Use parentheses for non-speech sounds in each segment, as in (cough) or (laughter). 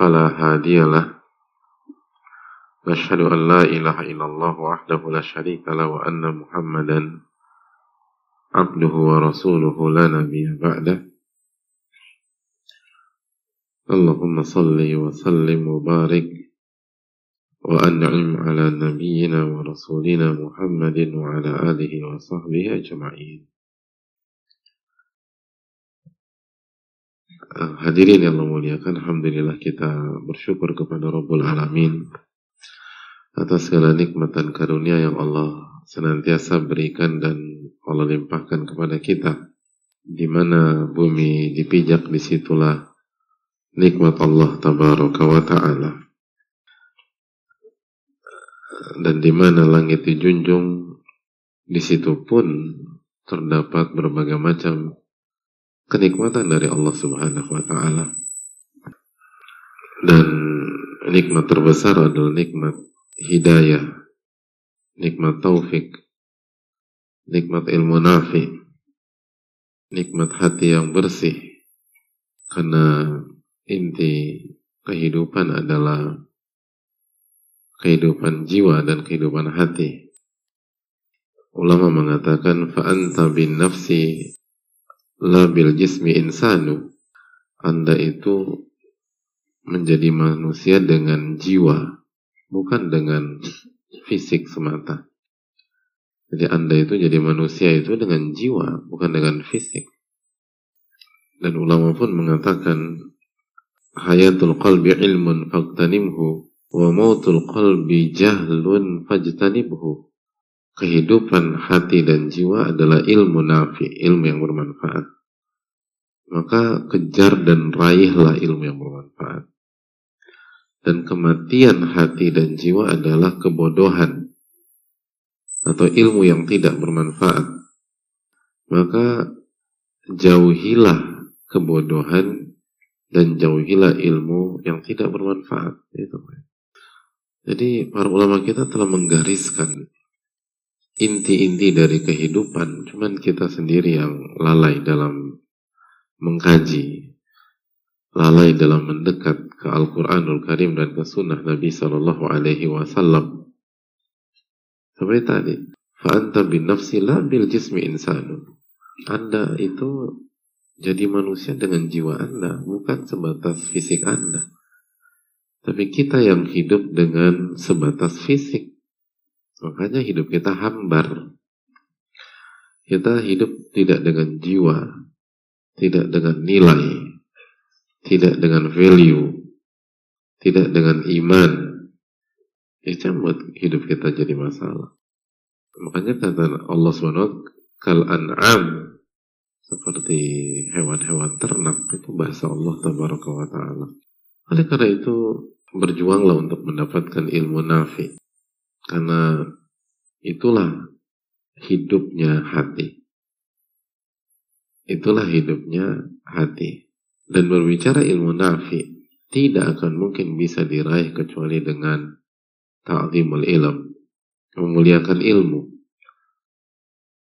فلا هادي له. نشهد أن لا إله إلا الله وحده لا شريك له وأن محمدا عبده ورسوله لا نبي بعده. اللهم صل وسلم وبارك وأنعم على نبينا ورسولنا محمد وعلى آله وصحبه أجمعين. Hadirin yang Allah muliakan, Alhamdulillah kita bersyukur kepada Rabbul Alamin atas segala nikmat dan karunia yang Allah senantiasa berikan dan Allah limpahkan kepada kita. Di mana bumi dipijak di situlah nikmat Allah tabaraka wa ta'ala. Dan di mana langit dijunjung di situ pun terdapat berbagai macam kenikmatan dari Allah Subhanahu wa taala. Dan nikmat terbesar adalah nikmat hidayah, nikmat taufik, nikmat ilmu nafi, nikmat hati yang bersih. Karena inti kehidupan adalah kehidupan jiwa dan kehidupan hati. Ulama mengatakan fa'anta bin nafsi labil jismi insanu. Anda itu menjadi manusia dengan jiwa bukan dengan fisik semata. Jadi Anda itu jadi manusia itu dengan jiwa bukan dengan fisik. Dan ulama pun mengatakan hayatul qalbi ilmun faqtanimhu wa mautul qalbi jahlun fajtanibhu kehidupan hati dan jiwa adalah ilmu nafi, ilmu yang bermanfaat. Maka kejar dan raihlah ilmu yang bermanfaat. Dan kematian hati dan jiwa adalah kebodohan atau ilmu yang tidak bermanfaat. Maka jauhilah kebodohan dan jauhilah ilmu yang tidak bermanfaat. Jadi para ulama kita telah menggariskan inti-inti dari kehidupan, cuman kita sendiri yang lalai dalam mengkaji, lalai dalam mendekat ke Al-Quranul Karim dan ke Sunnah Nabi Sallallahu Alaihi Wasallam. Seperti tadi, fa'anta bin nafsi la bil jismi insanun. Anda itu jadi manusia dengan jiwa Anda, bukan sebatas fisik Anda. Tapi kita yang hidup dengan sebatas fisik. Makanya hidup kita hambar. Kita hidup tidak dengan jiwa, tidak dengan nilai, tidak dengan value, tidak dengan iman. Itu yang buat hidup kita jadi masalah. Makanya kata Allah SWT, kal an'am seperti hewan-hewan ternak itu bahasa Allah taala. Oleh karena itu berjuanglah untuk mendapatkan ilmu nafi. Karena itulah hidupnya hati. Itulah hidupnya hati. Dan berbicara ilmu nafi tidak akan mungkin bisa diraih kecuali dengan ta'zimul ilm. Memuliakan ilmu.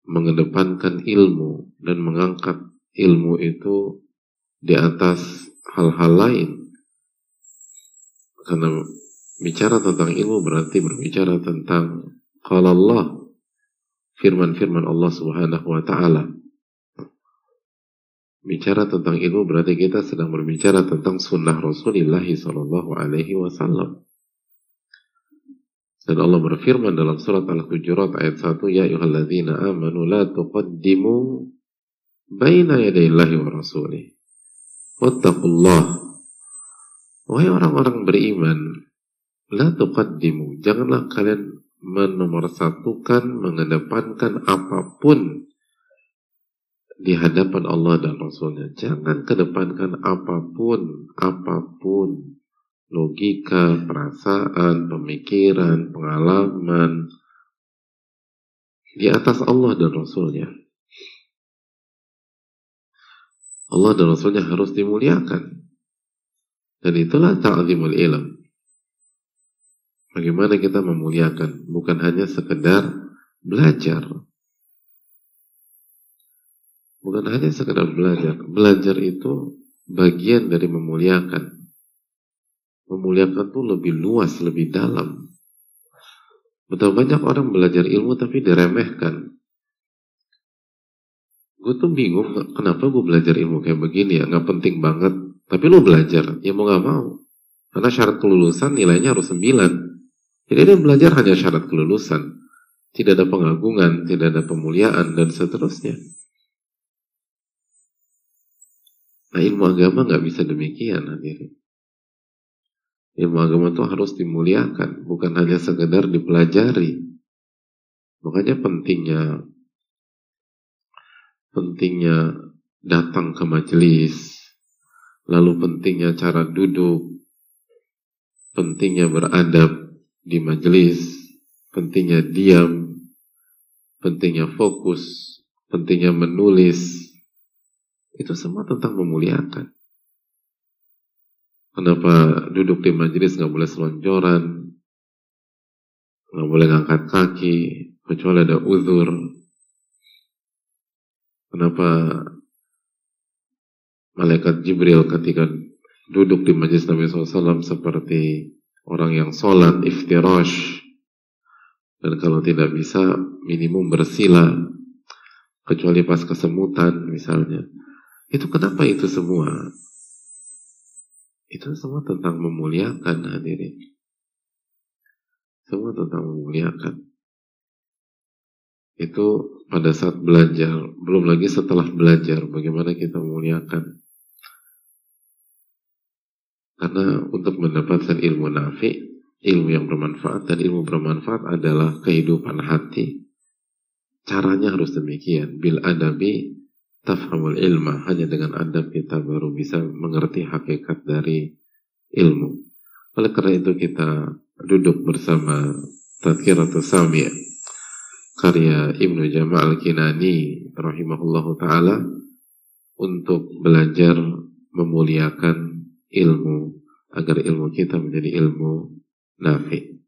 Mengedepankan ilmu dan mengangkat ilmu itu di atas hal-hal lain. Karena Bicara tentang ilmu berarti berbicara tentang kalau Allah firman-firman Allah Subhanahu wa taala. Bicara tentang ilmu berarti kita sedang berbicara tentang sunnah Rasulullah sallallahu alaihi wasallam. Dan Allah berfirman dalam surat Al-Hujurat ayat 1, Ya ayuhalladzina amanu la tuqaddimu baina yadayillahi wa rasulih. Wattaqullah. Wahai orang-orang beriman, La tuqaddimu. Janganlah kalian menomorsatukan, mengedepankan apa pun di hadapan Allah dan Rasulnya. Jangan kedepankan apa pun, apa pun. Logika, perasaan, pemikiran, pengalaman. Di atas Allah dan Rasulnya. Allah dan Rasulnya harus dimuliakan. Dan itulah ta'zimul ilm. Bagaimana kita memuliakan, bukan hanya sekedar belajar. Bukan hanya sekedar belajar. Belajar itu bagian dari memuliakan. Memuliakan itu lebih luas, lebih dalam. Betul banyak orang belajar ilmu tapi diremehkan. Gue tuh bingung, kenapa gue belajar ilmu kayak begini ya, Gak penting banget. Tapi lo belajar, ya mau gak mau. Karena syarat kelulusan nilainya harus 9. Jadi dia belajar hanya syarat kelulusan. Tidak ada pengagungan, tidak ada pemuliaan, dan seterusnya. Nah ilmu agama nggak bisa demikian hadirin. Ilmu agama itu harus dimuliakan, bukan hanya sekedar dipelajari. Makanya pentingnya pentingnya datang ke majelis, lalu pentingnya cara duduk, pentingnya beradab di majelis, pentingnya diam, pentingnya fokus, pentingnya menulis, itu semua tentang memuliakan. Kenapa duduk di majelis nggak boleh selonjoran, nggak boleh ngangkat kaki, kecuali ada uzur. Kenapa malaikat Jibril ketika duduk di majelis Nabi SAW seperti orang yang sholat iftirash dan kalau tidak bisa minimum bersila kecuali pas kesemutan misalnya itu kenapa itu semua? Itu semua tentang memuliakan hadirin. Semua tentang memuliakan. Itu pada saat belajar, belum lagi setelah belajar bagaimana kita memuliakan. Karena untuk mendapatkan ilmu nafi, ilmu yang bermanfaat dan ilmu bermanfaat adalah kehidupan hati. Caranya harus demikian. Bil adabi tafhamul ilma hanya dengan adab kita baru bisa mengerti hakikat dari ilmu oleh karena itu kita duduk bersama Tadkiratul Sami karya Ibnu Jama' Al-Kinani rahimahullahu taala untuk belajar memuliakan ilmu agar ilmu kita menjadi ilmu nafi.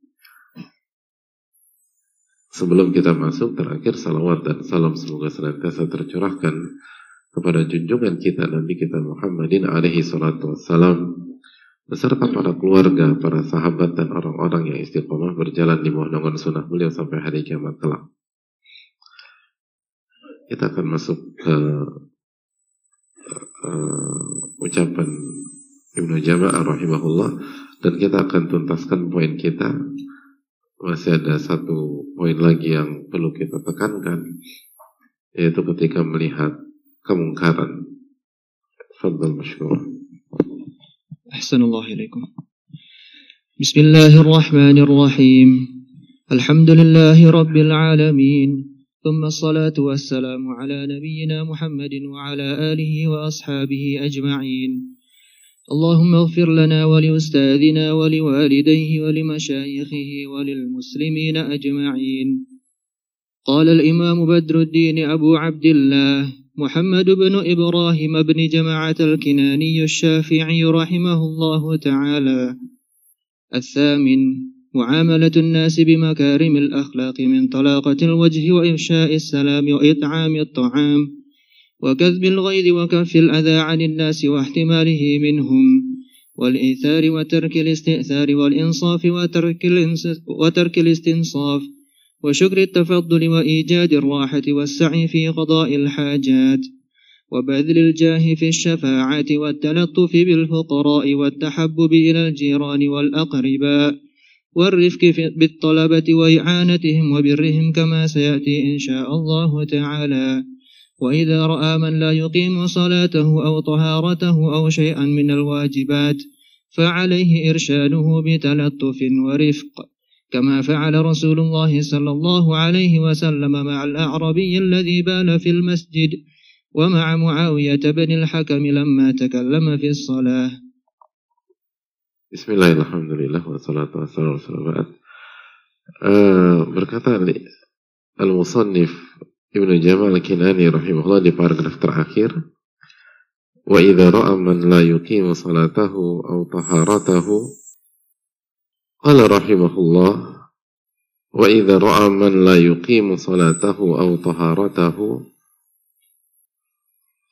Sebelum kita masuk terakhir salawat dan salam semoga senantiasa tercurahkan kepada junjungan kita Nabi kita Muhammadin alaihi salatu wassalam beserta para keluarga, para sahabat dan orang-orang yang istiqomah berjalan di bawah naungan sunnah beliau sampai hari kiamat kelak. Kita akan masuk ke uh, ucapan Ibnu Jama'ah rahimahullah dan kita akan tuntaskan poin kita masih ada satu poin lagi yang perlu kita tekankan yaitu ketika melihat kemungkaran. Fadal masykur. Ahsanullah ilaikum. Bismillahirrahmanirrahim. Alhamdulillahi rabbil alamin. ثم الصلاة والسلام على نبينا محمد وعلى آله وأصحابه أجمعين اللهم اغفر لنا ولأستاذنا ولوالديه ولمشايخه وللمسلمين أجمعين. قال الإمام بدر الدين أبو عبد الله محمد بن إبراهيم بن جماعة الكناني الشافعي رحمه الله تعالى. الثامن معاملة الناس بمكارم الأخلاق من طلاقة الوجه وإفشاء السلام وإطعام الطعام. وكذب الغيظ وكف الأذى عن الناس واحتماله منهم والإيثار وترك الاستئثار والإنصاف وترك, وترك الاستنصاف وشكر التفضل وإيجاد الراحة والسعي في قضاء الحاجات وبذل الجاه في الشفاعة والتلطف بالفقراء والتحبب إلى الجيران والأقرباء والرفق بالطلبة وإعانتهم وبرهم كما سيأتي إن شاء الله تعالى. وإذا رأى من لا يقيم صلاته أو طهارته أو شيئا من الواجبات فعليه إرشاده بتلطف ورفق كما فعل رسول الله صلى الله عليه وسلم مع الأعربي الذي بال في المسجد ومع معاوية بن الحكم لما تكلم في الصلاة. بسم الله الحمد لله والصلاة والسلام على رسول الله. berkata al-musannif ابن جمال الكناني رحمه الله في لبارغراف تراخير وإذا رأى من لا يقيم صلاته أو طهارته قال رحمه الله وإذا رأى من لا يقيم صلاته أو طهارته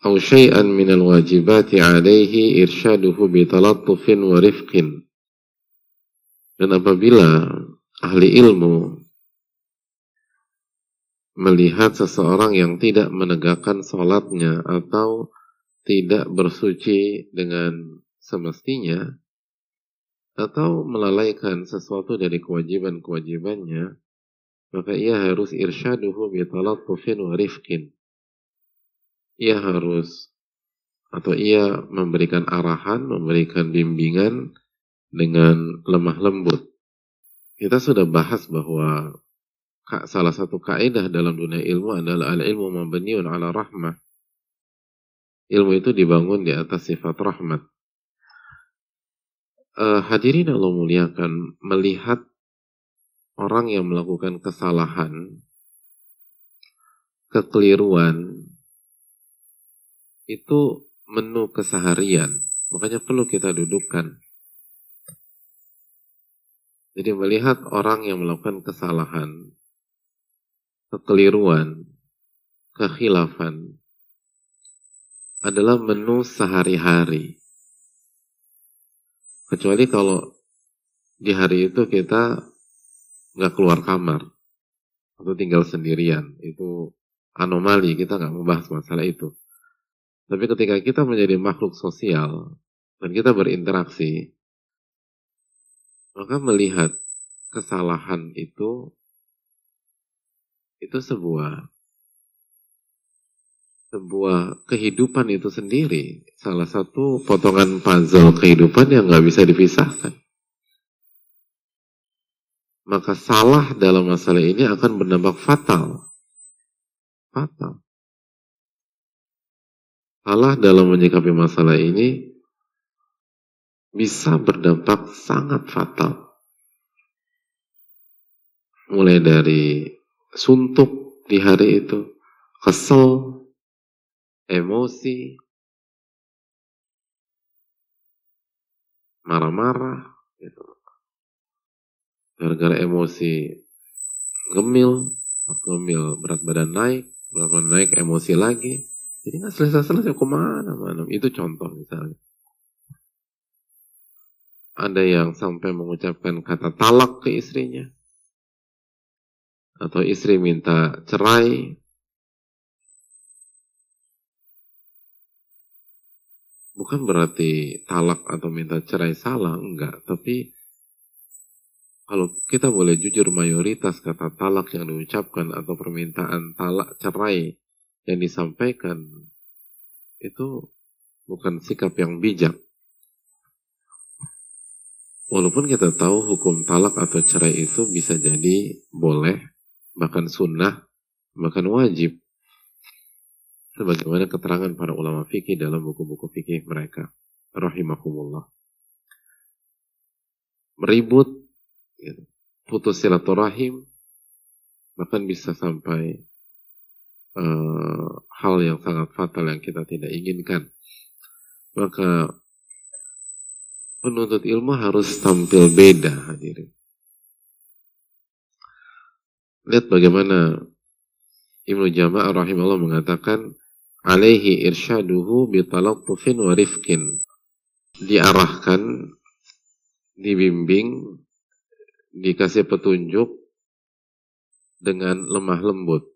أو شيئا من الواجبات عليه إرشاده بتلطف ورفق. Dan apabila ahli ilmu melihat seseorang yang tidak menegakkan sholatnya atau tidak bersuci dengan semestinya atau melalaikan sesuatu dari kewajiban-kewajibannya maka ia harus irsyaduhu bitalattufin wa rifkin ia harus atau ia memberikan arahan, memberikan bimbingan dengan lemah lembut. Kita sudah bahas bahwa salah satu kaidah dalam dunia ilmu adalah al-ilmu mabniun ala rahmah. Ilmu itu dibangun di atas sifat rahmat. Uh, hadirin Allah muliakan melihat orang yang melakukan kesalahan, kekeliruan, itu menu keseharian. Makanya perlu kita dudukkan. Jadi melihat orang yang melakukan kesalahan, kekeliruan, kekhilafan adalah menu sehari-hari. Kecuali kalau di hari itu kita nggak keluar kamar atau tinggal sendirian, itu anomali kita nggak membahas masalah itu. Tapi ketika kita menjadi makhluk sosial dan kita berinteraksi, maka melihat kesalahan itu itu sebuah sebuah kehidupan itu sendiri. Salah satu potongan puzzle kehidupan yang nggak bisa dipisahkan. Maka salah dalam masalah ini akan berdampak fatal. Fatal. Salah dalam menyikapi masalah ini bisa berdampak sangat fatal. Mulai dari suntuk di hari itu, kesel, emosi, marah-marah, gitu. Gara-gara emosi gemil, pas gemil berat badan naik, berat badan naik emosi lagi. Jadi nggak selesai-selesai ke mana-mana. Itu contoh misalnya. Ada yang sampai mengucapkan kata talak ke istrinya atau istri minta cerai, bukan berarti talak atau minta cerai salah, enggak. Tapi kalau kita boleh jujur mayoritas kata talak yang diucapkan atau permintaan talak cerai yang disampaikan itu bukan sikap yang bijak. Walaupun kita tahu hukum talak atau cerai itu bisa jadi boleh bahkan sunnah, bahkan wajib. Sebagaimana keterangan para ulama fikih dalam buku-buku fikih mereka. Rahimahumullah. Meribut, gitu. putus silaturahim, bahkan bisa sampai uh, hal yang sangat fatal yang kita tidak inginkan. Maka penuntut ilmu harus tampil beda hadirin. Lihat bagaimana Ibnu Jama'ah rahimahullah mengatakan alaihi irsyaduhu bitalattufin wa rifkin. Diarahkan, dibimbing, dikasih petunjuk dengan lemah lembut.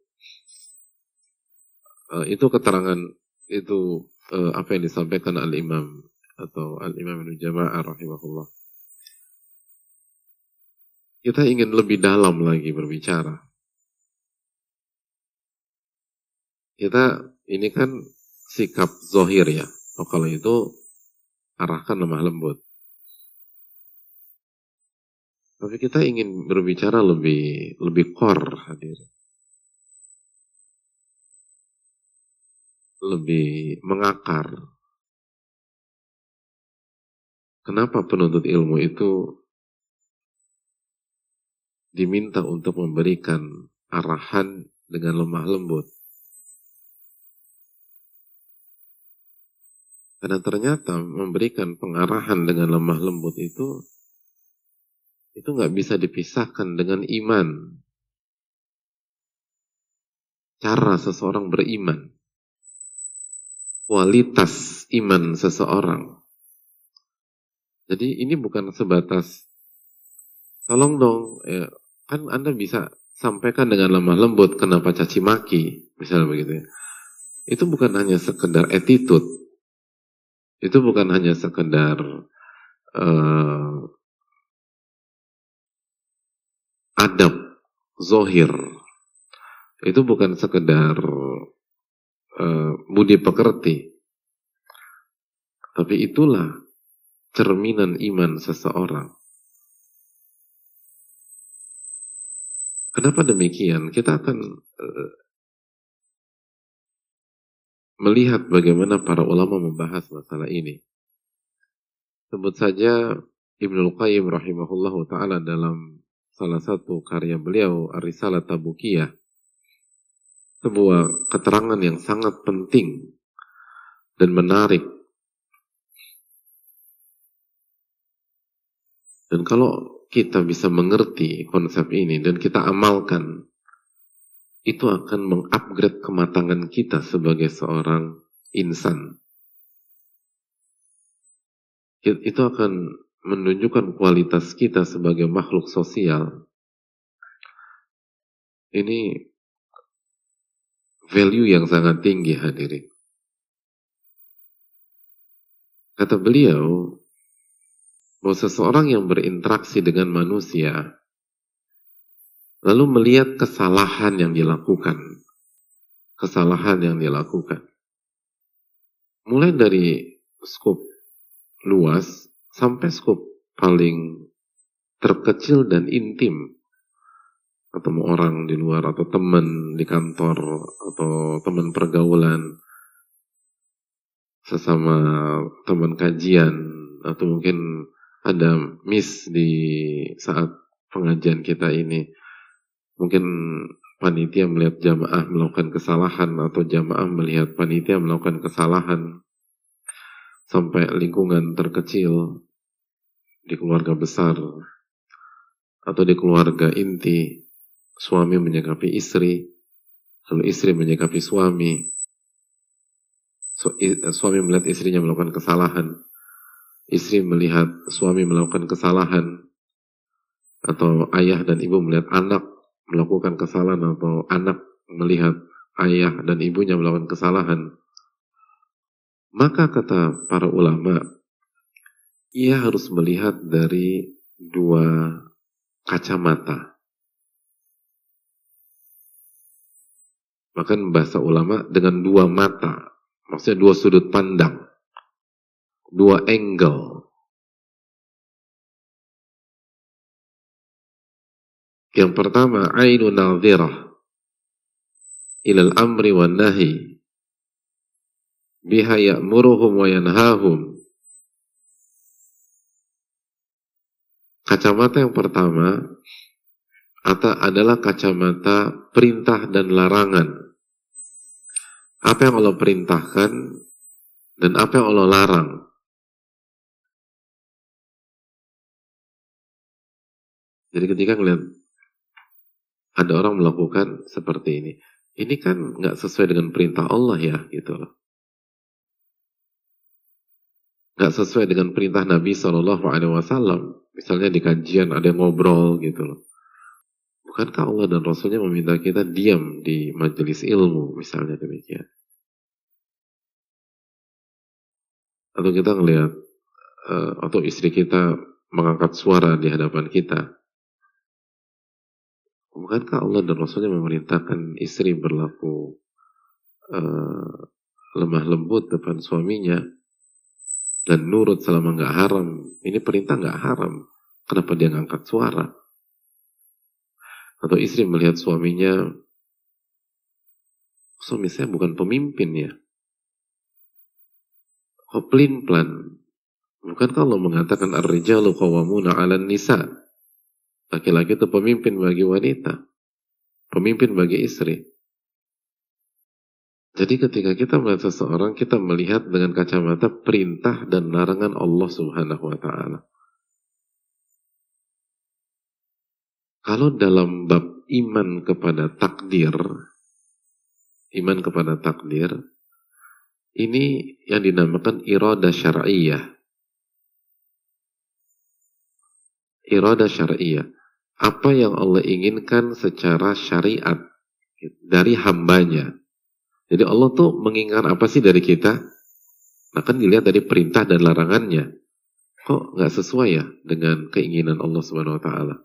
Uh, itu keterangan itu uh, apa yang disampaikan al-imam atau al-imam Ibnu Jama'ah rahimahullah kita ingin lebih dalam lagi berbicara. Kita ini kan sikap zohir ya. Oh, kalau itu arahkan lemah lembut. Tapi kita ingin berbicara lebih lebih core hadir. lebih mengakar. Kenapa penuntut ilmu itu diminta untuk memberikan arahan dengan lemah lembut? Karena ternyata memberikan pengarahan dengan lemah lembut itu itu nggak bisa dipisahkan dengan iman. Cara seseorang beriman, kualitas iman seseorang. Jadi ini bukan sebatas tolong dong, ya, kan Anda bisa sampaikan dengan lemah lembut kenapa caci maki, misalnya begitu ya. Itu bukan hanya sekedar attitude, itu bukan hanya sekedar uh, adab zohir. Itu bukan sekedar uh, budi pekerti. Tapi itulah cerminan iman seseorang kenapa demikian kita akan uh, melihat bagaimana para ulama membahas masalah ini. Sebut saja Ibnu Qayyim rahimahullahu taala dalam salah satu karya beliau Ar-Risalah Tabukiyah sebuah keterangan yang sangat penting dan menarik. Dan kalau kita bisa mengerti konsep ini dan kita amalkan itu akan mengupgrade kematangan kita sebagai seorang insan. Itu akan menunjukkan kualitas kita sebagai makhluk sosial. Ini value yang sangat tinggi hadirin. Kata beliau, bahwa seseorang yang berinteraksi dengan manusia Lalu melihat kesalahan yang dilakukan. Kesalahan yang dilakukan. Mulai dari skop luas sampai skop paling terkecil dan intim. Ketemu orang di luar atau teman di kantor atau teman pergaulan sesama teman kajian atau mungkin ada miss di saat pengajian kita ini. Mungkin panitia melihat jamaah melakukan kesalahan atau jamaah melihat panitia melakukan kesalahan sampai lingkungan terkecil di keluarga besar atau di keluarga inti suami menyikapi istri. Lalu istri menyikapi suami suami melihat istrinya melakukan kesalahan istri melihat suami melakukan kesalahan atau ayah dan ibu melihat anak melakukan kesalahan atau anak melihat ayah dan ibunya melakukan kesalahan, maka kata para ulama, ia harus melihat dari dua kacamata. Bahkan bahasa ulama dengan dua mata, maksudnya dua sudut pandang, dua angle. Yang pertama, ainu nadhirah ilal amri wa nahi biha ya'muruhum wa yanhahum. Kacamata yang pertama atau adalah kacamata perintah dan larangan. Apa yang Allah perintahkan dan apa yang Allah larang. Jadi ketika ngeliat ada orang melakukan seperti ini. Ini kan nggak sesuai dengan perintah Allah ya, gitu loh. Nggak sesuai dengan perintah Nabi Shallallahu Alaihi Wasallam. Misalnya di kajian ada yang ngobrol gitu loh. Bukankah Allah dan Rasulnya meminta kita diam di majelis ilmu, misalnya demikian. Atau kita ngelihat, uh, atau istri kita mengangkat suara di hadapan kita, Bukankah Allah dan Rasulnya memerintahkan istri berlaku uh, lemah lembut depan suaminya dan nurut selama nggak haram? Ini perintah nggak haram. Kenapa dia ngangkat suara? Atau istri melihat suaminya, suami saya bukan pemimpin ya. Kok pelin-pelan? Bukankah Allah mengatakan ar-rijalu qawwamuna 'alan nisa? Laki-laki itu pemimpin bagi wanita, pemimpin bagi istri. Jadi ketika kita melihat seseorang, kita melihat dengan kacamata perintah dan larangan Allah Subhanahu wa taala. Kalau dalam bab iman kepada takdir, iman kepada takdir, ini yang dinamakan irada syar'iyah. Irada syar'iyah. Apa yang Allah inginkan secara syariat dari hambanya. Jadi Allah tuh menginginkan apa sih dari kita? Nah kan dilihat dari perintah dan larangannya. Kok nggak sesuai ya dengan keinginan Allah Subhanahu Wa Taala?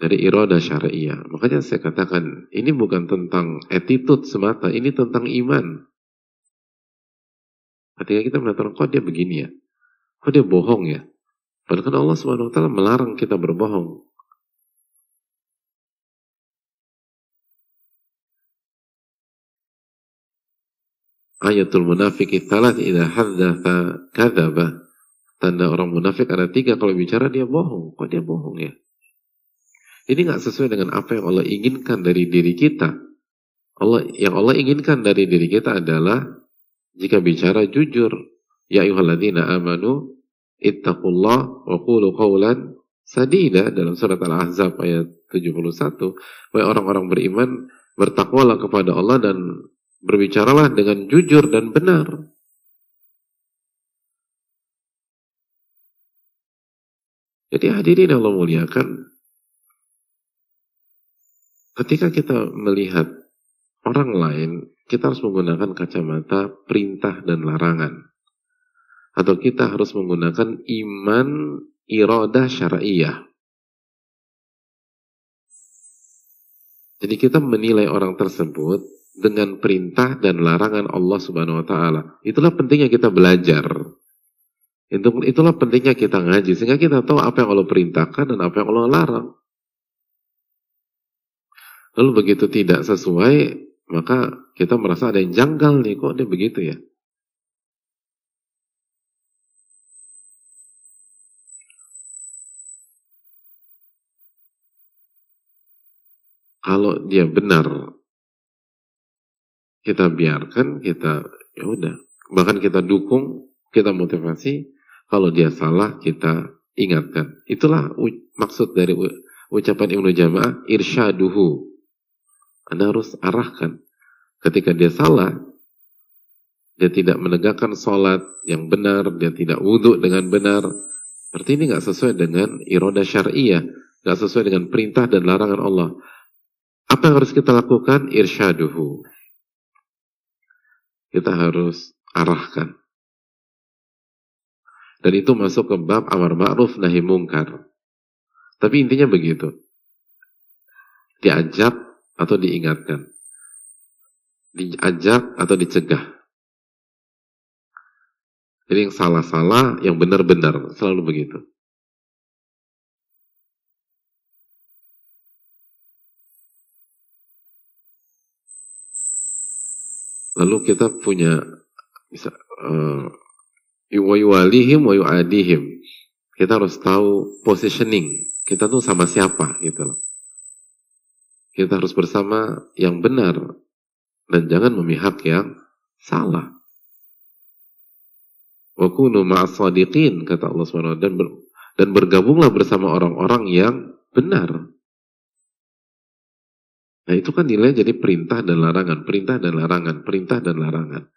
dari iroda syariah. Makanya saya katakan, ini bukan tentang attitude semata, ini tentang iman. Ketika kita melihat kok dia begini ya? Kok dia bohong ya? Padahal kan Allah SWT melarang kita berbohong. Ayatul munafik talat idha haddatha kadhaba. Tanda orang munafik ada tiga, kalau bicara dia bohong. Kok dia bohong ya? Ini nggak sesuai dengan apa yang Allah inginkan dari diri kita. Allah yang Allah inginkan dari diri kita adalah jika bicara jujur. Ya ayyuhalladzina amanu ittaqullah wa qulu qawlan sadida dalam surat Al-Ahzab ayat 71. Wahai orang-orang beriman, bertakwalah kepada Allah dan berbicaralah dengan jujur dan benar. Jadi hadirin Allah muliakan, Ketika kita melihat orang lain, kita harus menggunakan kacamata perintah dan larangan. Atau kita harus menggunakan iman iradah syariah. Jadi kita menilai orang tersebut dengan perintah dan larangan Allah Subhanahu wa taala. Itulah pentingnya kita belajar. Itu itulah pentingnya kita ngaji sehingga kita tahu apa yang Allah perintahkan dan apa yang Allah larang. Lalu begitu tidak sesuai, maka kita merasa ada yang janggal nih, kok dia begitu ya? Kalau dia benar, kita biarkan, kita ya udah, bahkan kita dukung, kita motivasi. Kalau dia salah, kita ingatkan. Itulah maksud dari ucapan Ibnu Jamaah irsyaduhu anda harus arahkan. Ketika dia salah, dia tidak menegakkan sholat yang benar, dia tidak wudhu dengan benar. Berarti ini nggak sesuai dengan iroda syariah, nggak sesuai dengan perintah dan larangan Allah. Apa yang harus kita lakukan? Irsyaduhu. Kita harus arahkan. Dan itu masuk ke bab amar ma'ruf nahi mungkar. Tapi intinya begitu. Diajak atau diingatkan. Diajak atau dicegah. Jadi yang salah-salah, yang benar-benar, selalu begitu. Lalu kita punya bisa uh. Kita harus tahu positioning. Kita tuh sama siapa gitu loh. Kita harus bersama yang benar dan jangan memihak yang salah. Wa kunu ma'as-sadiqin kata Allah SWT dan ber, dan bergabunglah bersama orang-orang yang benar. Nah itu kan nilai jadi perintah dan larangan, perintah dan larangan, perintah dan larangan.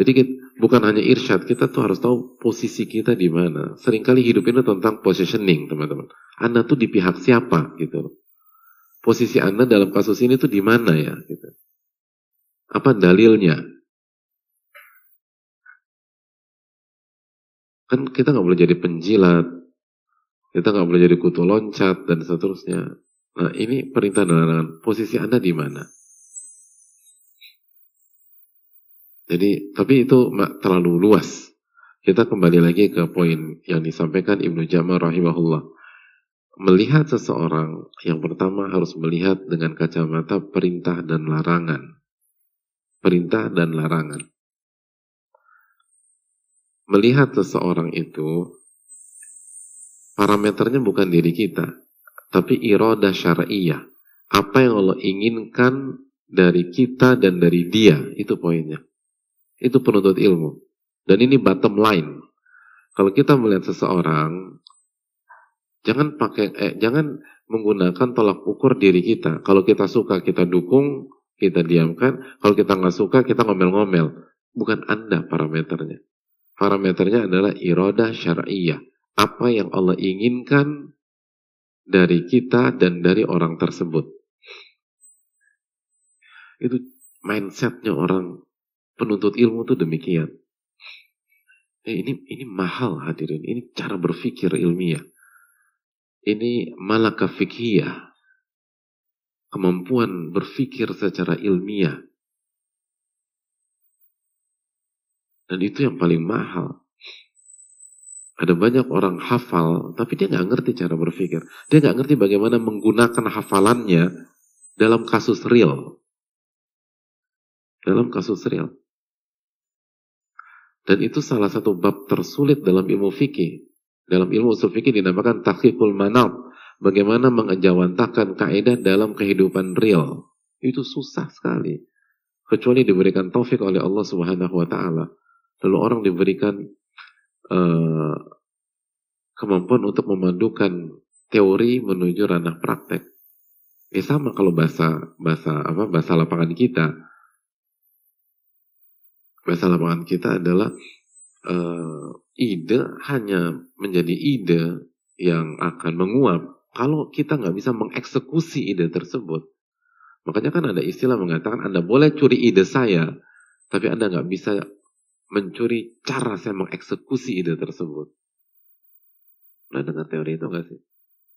Jadi kita, bukan hanya irsyad, kita tuh harus tahu posisi kita di mana. Seringkali hidup ini tentang positioning, teman-teman. Anda tuh di pihak siapa gitu. Posisi Anda dalam kasus ini tuh di mana ya gitu. Apa dalilnya? Kan kita nggak boleh jadi penjilat, kita nggak boleh jadi kutu loncat dan seterusnya. Nah ini perintah dan larangan. Posisi Anda di mana? Jadi, tapi itu terlalu luas. Kita kembali lagi ke poin yang disampaikan Ibnu Jamal rahimahullah. Melihat seseorang, yang pertama harus melihat dengan kacamata perintah dan larangan. perintah dan larangan. Melihat seseorang itu, parameternya bukan diri kita, tapi iroda syariah. Apa yang Allah inginkan dari kita dan dari dia, itu poinnya. Itu penuntut ilmu. Dan ini bottom line. Kalau kita melihat seseorang, jangan pakai, eh, jangan menggunakan tolak ukur diri kita. Kalau kita suka, kita dukung, kita diamkan. Kalau kita nggak suka, kita ngomel-ngomel. Bukan Anda parameternya. Parameternya adalah iroda syariah. Apa yang Allah inginkan dari kita dan dari orang tersebut. Itu mindsetnya orang penuntut ilmu itu demikian. Eh, ini ini mahal hadirin. Ini cara berpikir ilmiah. Ini malaka fikhiyah kemampuan berpikir secara ilmiah. Dan itu yang paling mahal. Ada banyak orang hafal, tapi dia nggak ngerti cara berpikir. Dia nggak ngerti bagaimana menggunakan hafalannya dalam kasus real. Dalam kasus real. Dan itu salah satu bab tersulit dalam ilmu fikih. Dalam ilmu usul fikih dinamakan tahqiqul manab bagaimana mengejawantahkan kaidah dalam kehidupan real. Itu susah sekali. Kecuali diberikan taufik oleh Allah Subhanahu wa taala. Lalu orang diberikan uh, kemampuan untuk memadukan teori menuju ranah praktek. Ya sama kalau bahasa bahasa apa bahasa lapangan kita. Bahasa lapangan kita adalah uh, ide hanya menjadi ide yang akan menguap kalau kita nggak bisa mengeksekusi ide tersebut, makanya kan ada istilah mengatakan Anda boleh curi ide saya, tapi Anda nggak bisa mencuri cara saya mengeksekusi ide tersebut. Nah dengar teori itu nggak sih?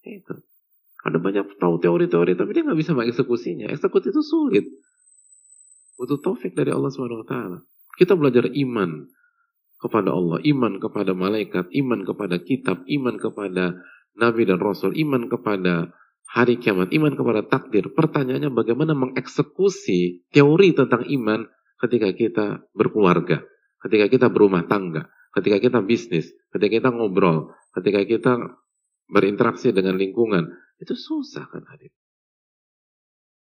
Itu. Ada banyak tahu teori-teori, tapi dia nggak bisa mengeksekusinya. Eksekusi itu sulit. Butuh taufik dari Allah Taala. Kita belajar iman kepada Allah, iman kepada malaikat, iman kepada kitab, iman kepada Nabi dan Rasul, iman kepada hari kiamat, iman kepada takdir. Pertanyaannya bagaimana mengeksekusi teori tentang iman ketika kita berkeluarga, ketika kita berumah tangga, ketika kita bisnis, ketika kita ngobrol, ketika kita berinteraksi dengan lingkungan. Itu susah kan hadir.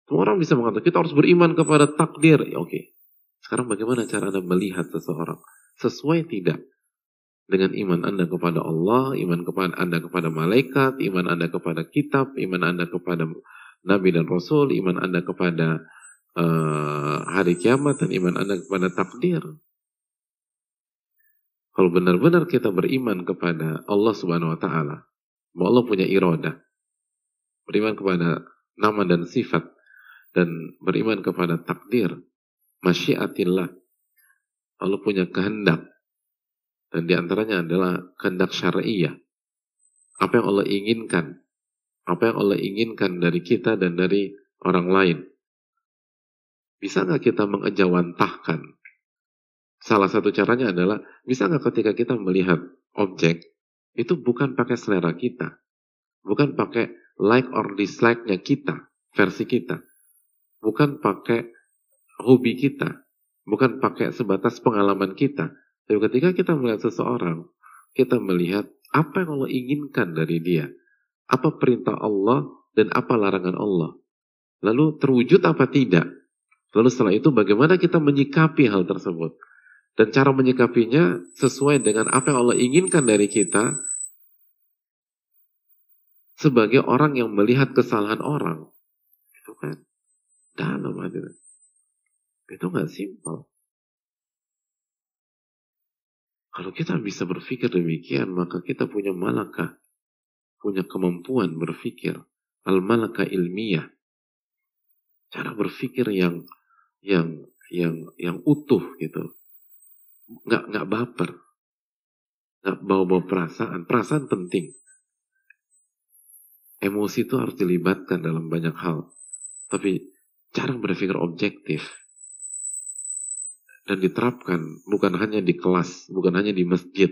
Semua orang bisa mengatakan kita harus beriman kepada takdir. Ya, Oke. Okay. Sekarang bagaimana cara Anda melihat seseorang? Sesuai tidak dengan iman Anda kepada Allah, iman kepada Anda kepada malaikat, iman Anda kepada kitab, iman Anda kepada Nabi dan Rasul, iman Anda kepada uh, hari kiamat, dan iman Anda kepada takdir. Kalau benar-benar kita beriman kepada Allah Subhanahu wa taala, bahwa Allah punya iroda, beriman kepada nama dan sifat dan beriman kepada takdir, masyiatillah. Allah punya kehendak dan di antaranya adalah kehendak syariah. Apa yang Allah inginkan. Apa yang Allah inginkan dari kita dan dari orang lain. Bisa nggak kita mengejawantahkan? Salah satu caranya adalah, nggak ketika kita melihat objek, itu bukan pakai selera kita. Bukan pakai like or dislike-nya kita, versi kita. Bukan pakai hobi kita. Bukan pakai sebatas pengalaman kita tapi ketika kita melihat seseorang, kita melihat apa yang Allah inginkan dari dia. Apa perintah Allah dan apa larangan Allah. Lalu terwujud apa tidak. Lalu setelah itu bagaimana kita menyikapi hal tersebut. Dan cara menyikapinya sesuai dengan apa yang Allah inginkan dari kita. Sebagai orang yang melihat kesalahan orang. Itu kan dalam hadirin. Itu nggak simpel. Kalau kita bisa berpikir demikian, maka kita punya malaka, punya kemampuan berpikir, al-malaka ilmiah. Cara berpikir yang yang yang yang utuh gitu. Nggak nggak baper. Nggak bawa-bawa perasaan. Perasaan penting. Emosi itu harus dilibatkan dalam banyak hal. Tapi cara berpikir objektif dan diterapkan bukan hanya di kelas, bukan hanya di masjid,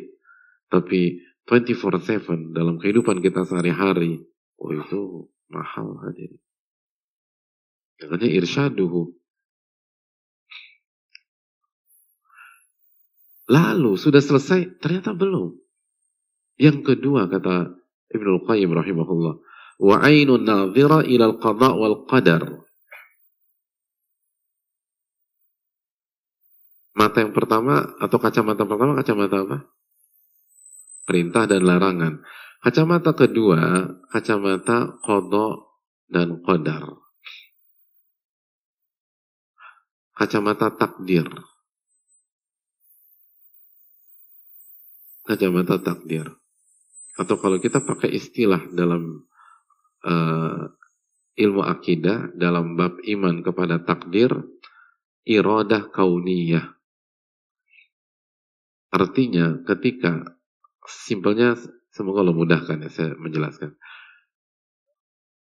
tapi 24/7 dalam kehidupan kita sehari-hari. Oh itu mahal hadirin. Makanya irsyaduhu. Lalu sudah selesai, ternyata belum. Yang kedua kata Ibnu Qayyim rahimahullah, wa ainun nadhira ila al-qada wal qadar. Mata yang pertama atau kacamata pertama kacamata apa? Perintah dan larangan. Kacamata kedua, kacamata kodok dan qadar. Kacamata takdir. Kacamata takdir. Atau kalau kita pakai istilah dalam uh, ilmu akidah, dalam bab iman kepada takdir, iradah kauniyah. Artinya ketika simpelnya semoga Allah mudahkan ya saya menjelaskan.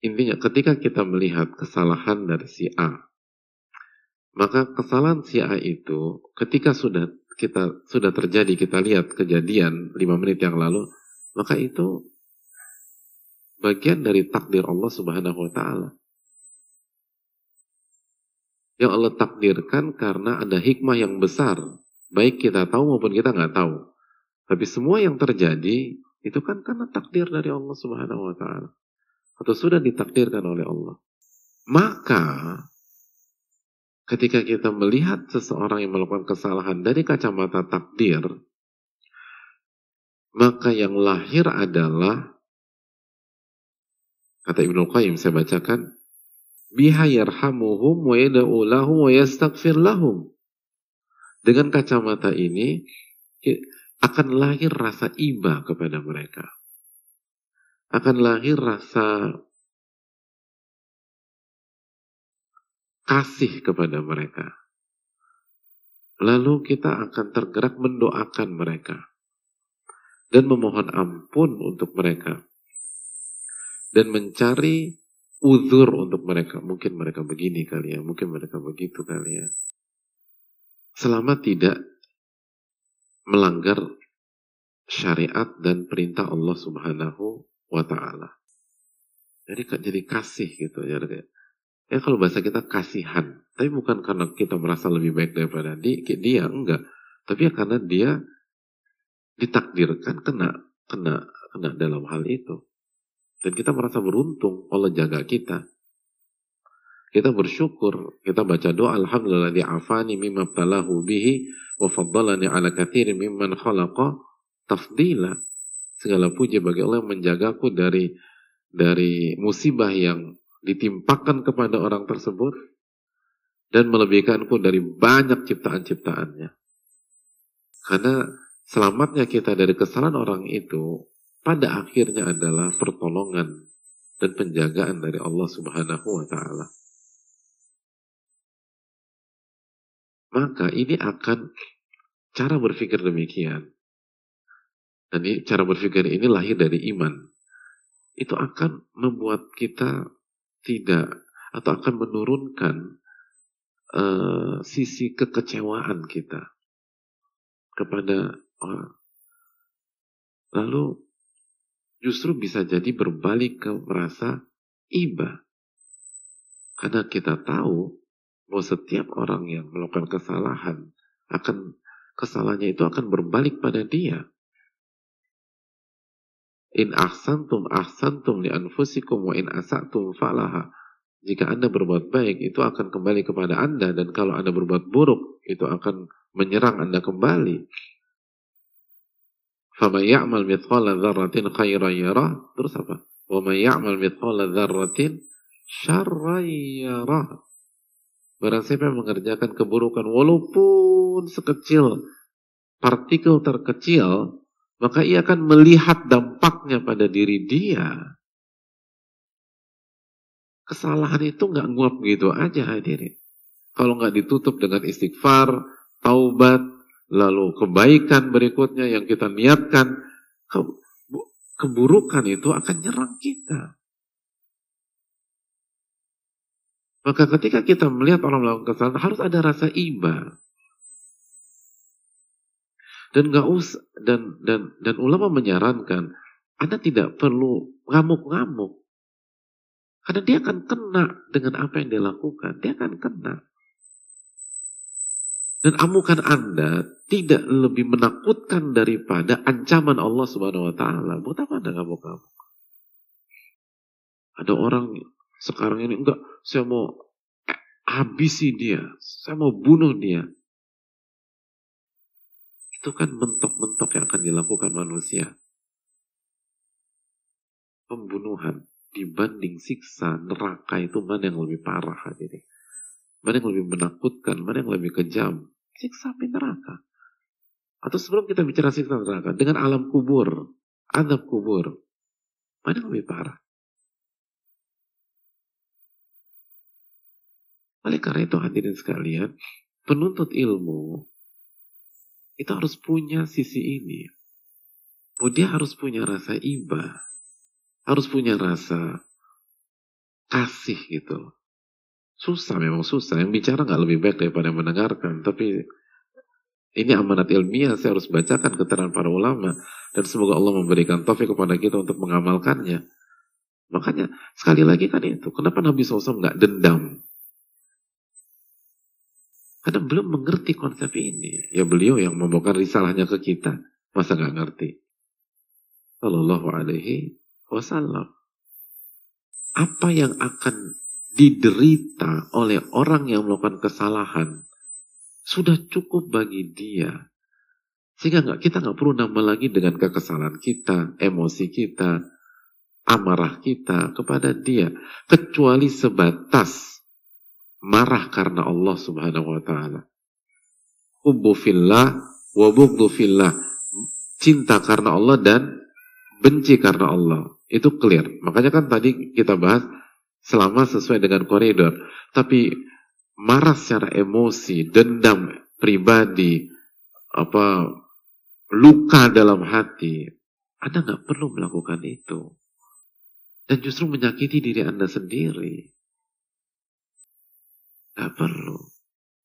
Intinya ketika kita melihat kesalahan dari si A, maka kesalahan si A itu ketika sudah kita sudah terjadi kita lihat kejadian lima menit yang lalu, maka itu bagian dari takdir Allah Subhanahu wa taala. Yang Allah takdirkan karena ada hikmah yang besar Baik kita tahu maupun kita nggak tahu. Tapi semua yang terjadi itu kan karena takdir dari Allah Subhanahu wa taala. Atau sudah ditakdirkan oleh Allah. Maka ketika kita melihat seseorang yang melakukan kesalahan dari kacamata takdir, maka yang lahir adalah kata Ibnu Qayyim saya bacakan biha yarhamuhum wa yad'u lahum wa yastaghfir lahum dengan kacamata ini akan lahir rasa iba kepada mereka. Akan lahir rasa kasih kepada mereka. Lalu kita akan tergerak mendoakan mereka. Dan memohon ampun untuk mereka. Dan mencari uzur untuk mereka. Mungkin mereka begini kali ya, mungkin mereka begitu kali ya selama tidak melanggar syariat dan perintah Allah Subhanahu wa taala. Jadi jadi kasih gitu ya. Ya kalau bahasa kita kasihan, tapi bukan karena kita merasa lebih baik daripada dia, dia enggak, tapi ya karena dia ditakdirkan kena kena kena dalam hal itu. Dan kita merasa beruntung Allah jaga kita. Kita bersyukur, kita baca doa alhamdulillah di afani mimma talahu bihi wa faddalani ala katsirin mimman khalaqa tafdila. Segala puji bagi Allah yang menjagaku dari dari musibah yang ditimpakan kepada orang tersebut dan melebihkanku dari banyak ciptaan-ciptaannya. Karena selamatnya kita dari kesalahan orang itu pada akhirnya adalah pertolongan dan penjagaan dari Allah Subhanahu wa taala. Maka ini akan cara berpikir demikian. Dan ini, cara berpikir ini lahir dari iman. Itu akan membuat kita tidak atau akan menurunkan uh, sisi kekecewaan kita kepada orang. Lalu justru bisa jadi berbalik ke merasa iba. Karena kita tahu bahwa setiap orang yang melakukan kesalahan akan kesalahannya itu akan berbalik pada dia. In ahsantum ahsantum li anfusikum wa in asatum falaha. Jika Anda berbuat baik, itu akan kembali kepada Anda. Dan kalau Anda berbuat buruk, itu akan menyerang Anda kembali. فَمَنْ يَعْمَلْ مِثْقَالَ ذَرَّةٍ خَيْرًا يَرَهُ Terus apa? وَمَنْ يَعْمَلْ مِثْقَالَ ذَرَّةٍ شَرًّا يَرَهُ Barang siapa yang mengerjakan keburukan walaupun sekecil partikel terkecil, maka ia akan melihat dampaknya pada diri dia. Kesalahan itu nggak nguap gitu aja hadirin. Kalau nggak ditutup dengan istighfar, taubat, lalu kebaikan berikutnya yang kita niatkan, keburukan itu akan nyerang kita. Maka ketika kita melihat orang melakukan kesalahan harus ada rasa iba. Dan nggak usah dan dan dan ulama menyarankan Anda tidak perlu ngamuk-ngamuk. Karena dia akan kena dengan apa yang dia lakukan. Dia akan kena. Dan amukan Anda tidak lebih menakutkan daripada ancaman Allah Subhanahu wa taala. Buat apa Anda ngamuk-ngamuk? Ada orang sekarang ini enggak, saya mau habisi dia, saya mau bunuh dia. Itu kan mentok-mentok yang akan dilakukan manusia. Pembunuhan dibanding siksa neraka itu mana yang lebih parah hadirin? Mana yang lebih menakutkan, mana yang lebih kejam? Siksa api neraka. Atau sebelum kita bicara siksa neraka, dengan alam kubur, adab kubur, mana yang lebih parah? Oleh karena itu hadirin sekalian, penuntut ilmu itu harus punya sisi ini. Oh, dia harus punya rasa iba, harus punya rasa kasih gitu. Susah memang susah. Yang bicara nggak lebih baik daripada mendengarkan. Tapi ini amanat ilmiah. Saya harus bacakan keterangan para ulama. Dan semoga Allah memberikan taufik kepada kita untuk mengamalkannya. Makanya sekali lagi kan itu. Kenapa Nabi SAW nggak dendam? Karena belum mengerti konsep ini. Ya beliau yang membongkar risalahnya ke kita. Masa nggak ngerti? Sallallahu alaihi wasallam. Apa yang akan diderita oleh orang yang melakukan kesalahan sudah cukup bagi dia. Sehingga nggak kita nggak perlu nambah lagi dengan kekesalan kita, emosi kita, amarah kita kepada dia, kecuali sebatas marah karena Allah Subhanahu wa taala. Hubbu fillah wa bughdhu fillah. Cinta karena Allah dan benci karena Allah. Itu clear. Makanya kan tadi kita bahas selama sesuai dengan koridor. Tapi marah secara emosi, dendam pribadi, apa luka dalam hati, Anda nggak perlu melakukan itu. Dan justru menyakiti diri Anda sendiri. Gak perlu.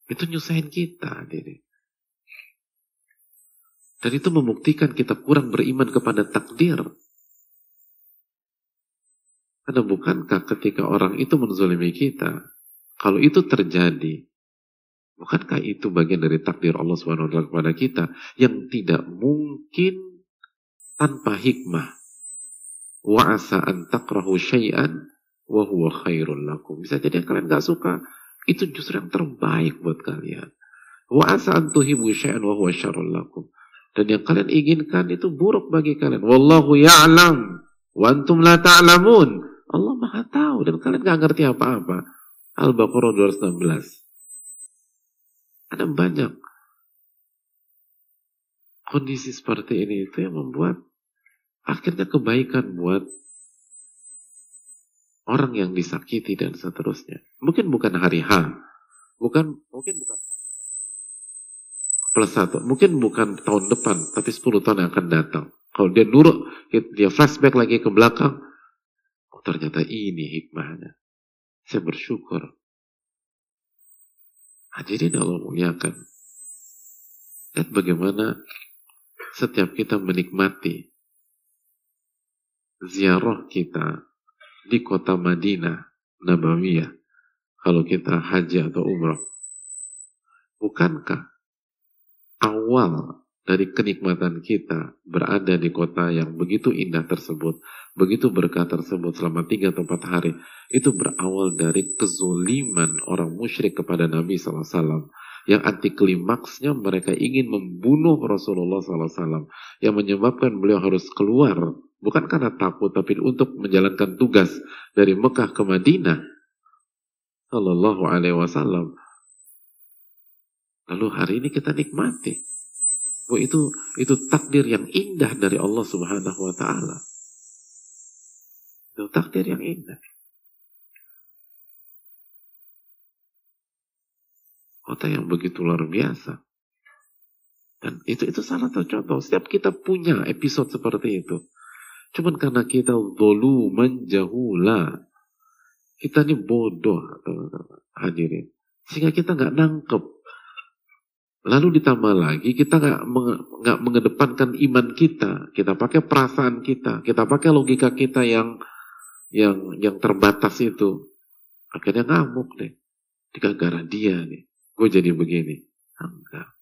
Itu nyusahin kita, diri. Dan itu membuktikan kita kurang beriman kepada takdir. Karena bukankah ketika orang itu menzolimi kita, kalau itu terjadi, bukankah itu bagian dari takdir Allah SWT kepada kita yang tidak mungkin tanpa hikmah? Wa asa an takrahu syai'an wa huwa khairul lakum. Bisa jadi kalian gak suka itu justru yang terbaik buat kalian. Wa asa syai'an wa huwa syarrul lakum. Dan yang kalian inginkan itu buruk bagi kalian. Wallahu ya'lam wa antum la ta'lamun. Allah Maha tahu dan kalian gak ngerti apa-apa. Al-Baqarah 216. Ada banyak kondisi seperti ini itu yang membuat akhirnya kebaikan buat orang yang disakiti dan seterusnya. Mungkin bukan hari H, bukan mungkin bukan plus satu, mungkin bukan tahun depan, tapi 10 tahun yang akan datang. Kalau dia nurut, dia flashback lagi ke belakang, oh ternyata ini hikmahnya. Saya bersyukur. Hadirin Allah muliakan. Lihat bagaimana setiap kita menikmati ziarah kita di kota Madinah Nabawiyah kalau kita haji atau umrah. Bukankah awal dari kenikmatan kita berada di kota yang begitu indah tersebut, begitu berkah tersebut selama tiga atau empat hari, itu berawal dari kezuliman orang musyrik kepada Nabi SAW. Yang anti klimaksnya mereka ingin membunuh Rasulullah SAW. Yang menyebabkan beliau harus keluar Bukan karena takut, tapi untuk menjalankan tugas dari Mekah ke Madinah. Sallallahu alaihi wasallam. Lalu hari ini kita nikmati. Oh, itu itu takdir yang indah dari Allah Subhanahu wa taala. Itu takdir yang indah. Kota yang begitu luar biasa. Dan itu itu salah satu contoh. Setiap kita punya episode seperti itu. Cuman karena kita dulu menjahula. Kita ini bodoh, hadirin. Sehingga kita nggak nangkep. Lalu ditambah lagi kita nggak nggak mengedepankan iman kita. Kita pakai perasaan kita. Kita pakai logika kita yang yang yang terbatas itu. Akhirnya ngamuk deh. Gara-gara dia nih. Gue jadi begini. Enggak.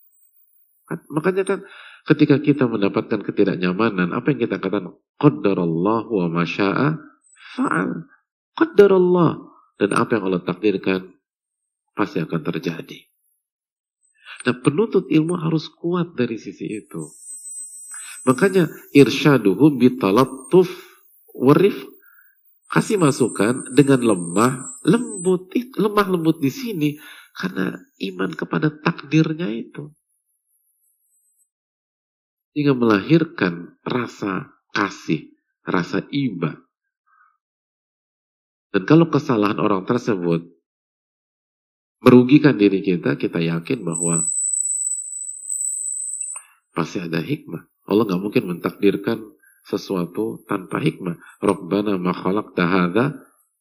Makanya kan ketika kita mendapatkan ketidaknyamanan, apa yang kita katakan? Qaddarallah wa masya'a fa'al. Qaddarallah. Dan apa yang Allah takdirkan, pasti akan terjadi. Nah penuntut ilmu harus kuat dari sisi itu. Makanya irsyaduhu bitalattuf warif kasih masukan dengan lemah lembut lemah lembut di sini karena iman kepada takdirnya itu hingga melahirkan rasa kasih, rasa iba. Dan kalau kesalahan orang tersebut merugikan diri kita, kita yakin bahwa pasti ada hikmah. Allah nggak mungkin mentakdirkan sesuatu tanpa hikmah. Rabbana ma khalaqta hadza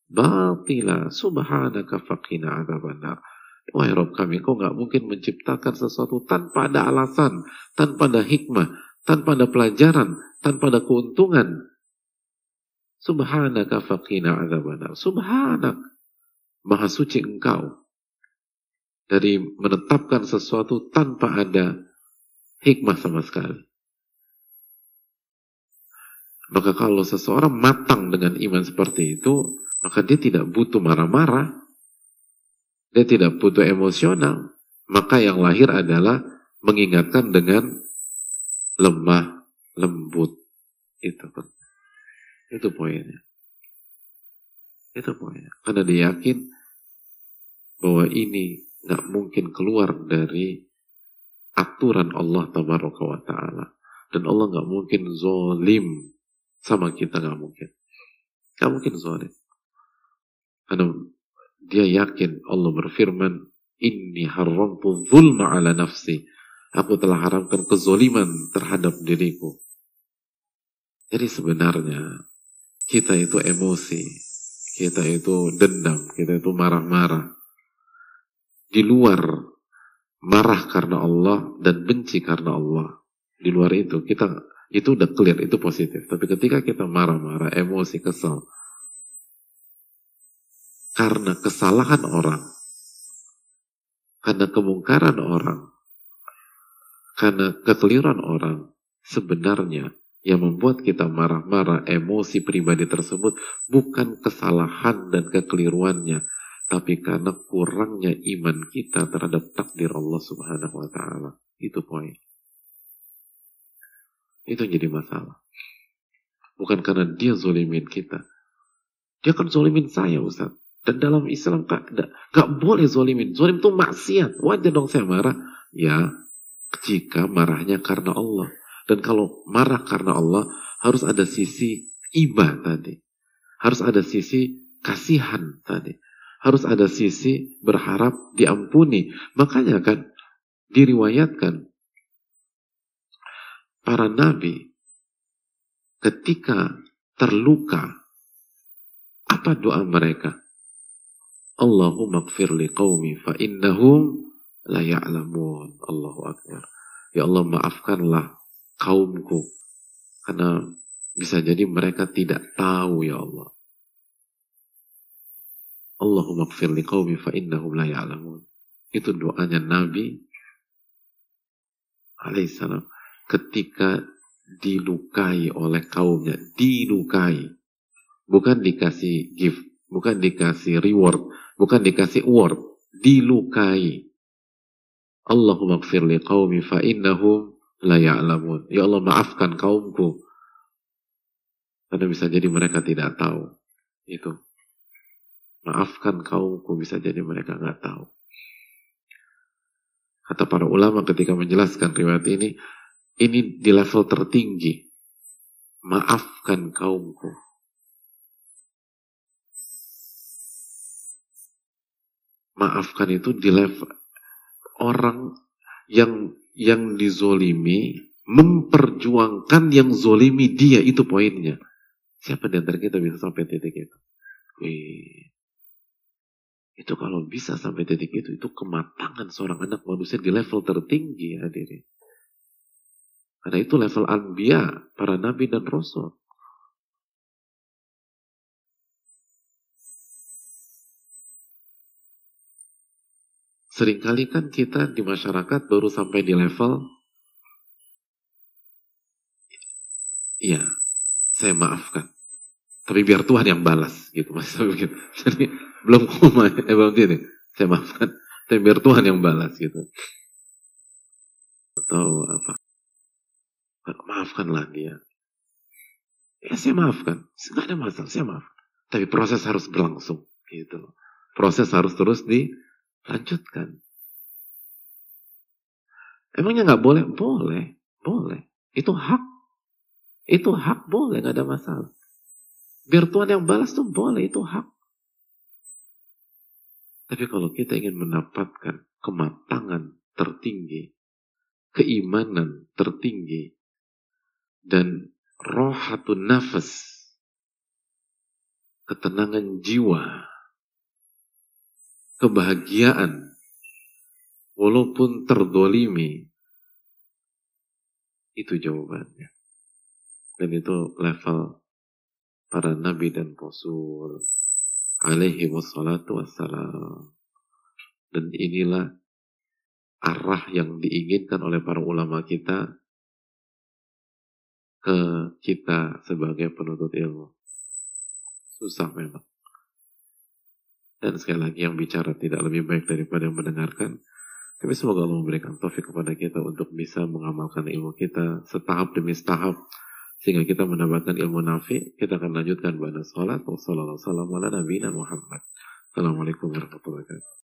batila subhanaka faqina adzabannar. Wahai Rob kami, kau nggak mungkin menciptakan sesuatu tanpa ada alasan, tanpa ada hikmah, tanpa ada pelajaran, tanpa ada keuntungan. Subhanaka faqina azabana. Subhanak. Maha suci engkau. Dari menetapkan sesuatu tanpa ada hikmah sama sekali. Maka kalau seseorang matang dengan iman seperti itu, maka dia tidak butuh marah-marah, dia tidak butuh emosional. Maka yang lahir adalah mengingatkan dengan lemah, lembut. Itu Itu poinnya. Itu poinnya. Karena dia yakin bahwa ini nggak mungkin keluar dari aturan Allah tabaraka wa ta'ala. Dan Allah nggak mungkin zolim sama kita nggak mungkin. Nggak mungkin zolim. Karena dia yakin Allah berfirman, Inni haramtu zulma ala nafsi. Aku telah haramkan kezoliman terhadap diriku. Jadi sebenarnya kita itu emosi, kita itu dendam, kita itu marah-marah. Di luar marah karena Allah dan benci karena Allah. Di luar itu kita itu udah clear, itu positif. Tapi ketika kita marah-marah, emosi, kesal, karena kesalahan orang, karena kemungkaran orang, karena kekeliruan orang, sebenarnya yang membuat kita marah-marah emosi pribadi tersebut bukan kesalahan dan kekeliruannya, tapi karena kurangnya iman kita terhadap takdir Allah Subhanahu wa taala. Itu poin. Itu jadi masalah. Bukan karena dia zolimin kita. Dia kan zolimin saya Ustaz. Dan dalam Islam gak, gak boleh zolimin. Zolim itu maksiat. Wajar dong saya marah. Ya, jika marahnya karena Allah. Dan kalau marah karena Allah, harus ada sisi iba tadi. Harus ada sisi kasihan tadi. Harus ada sisi berharap diampuni. Makanya kan diriwayatkan para nabi ketika terluka apa doa mereka? Allahumma gfir li qawmi fa innahum la ya'lamun. Allahu Akbar. Ya Allah maafkanlah kaumku. Karena bisa jadi mereka tidak tahu ya Allah. Allahumma gfir li qawmi fa innahum la ya'lamun. Itu doanya Nabi alaihissalam ketika dilukai oleh kaumnya. Dilukai. Bukan dikasih gift. Bukan dikasih reward Bukan dikasih award, dilukai. Allahumma gfir li qawmi fa innahum la ya'lamun. Ya Allah maafkan kaumku. Karena bisa jadi mereka tidak tahu. Itu. Maafkan kaumku bisa jadi mereka nggak tahu. Kata para ulama ketika menjelaskan riwayat ini, ini di level tertinggi. Maafkan kaumku. maafkan itu di level orang yang yang dizolimi memperjuangkan yang zolimi dia itu poinnya. Siapa di antara kita bisa sampai titik itu? Itu kalau bisa sampai titik itu, itu kematangan seorang anak manusia di level tertinggi hadirin. Karena itu level anbiya, para nabi dan rasul. Seringkali kan kita di masyarakat baru sampai di level Iya, saya maafkan. Tapi biar Tuhan yang balas gitu mas. (laughs) Jadi belum koma, eh belum ini. Saya maafkan. Tapi biar Tuhan yang balas gitu. Atau apa? Maafkanlah dia. Ya saya maafkan. Tidak ada masalah, saya maaf. Tapi proses harus berlangsung gitu. Proses harus terus dilanjutkan. Emangnya nggak boleh? Boleh, boleh. Itu hak itu hak boleh, nggak ada masalah. Biar Tuhan yang balas tuh boleh, itu hak. Tapi kalau kita ingin mendapatkan kematangan tertinggi, keimanan tertinggi, dan rohatun nafas, ketenangan jiwa, kebahagiaan, walaupun terdolimi, itu jawabannya. Dan itu level para nabi dan rasul alaihi wassalatu wassalam. Dan inilah arah yang diinginkan oleh para ulama kita ke kita sebagai penuntut ilmu. Susah memang. Dan sekali lagi yang bicara tidak lebih baik daripada yang mendengarkan. Tapi semoga Allah memberikan taufik kepada kita untuk bisa mengamalkan ilmu kita setahap demi setahap sehingga kita mendapatkan ilmu nafi kita akan lanjutkan pada salat wassalamualaikum warahmatullahi wabarakatuh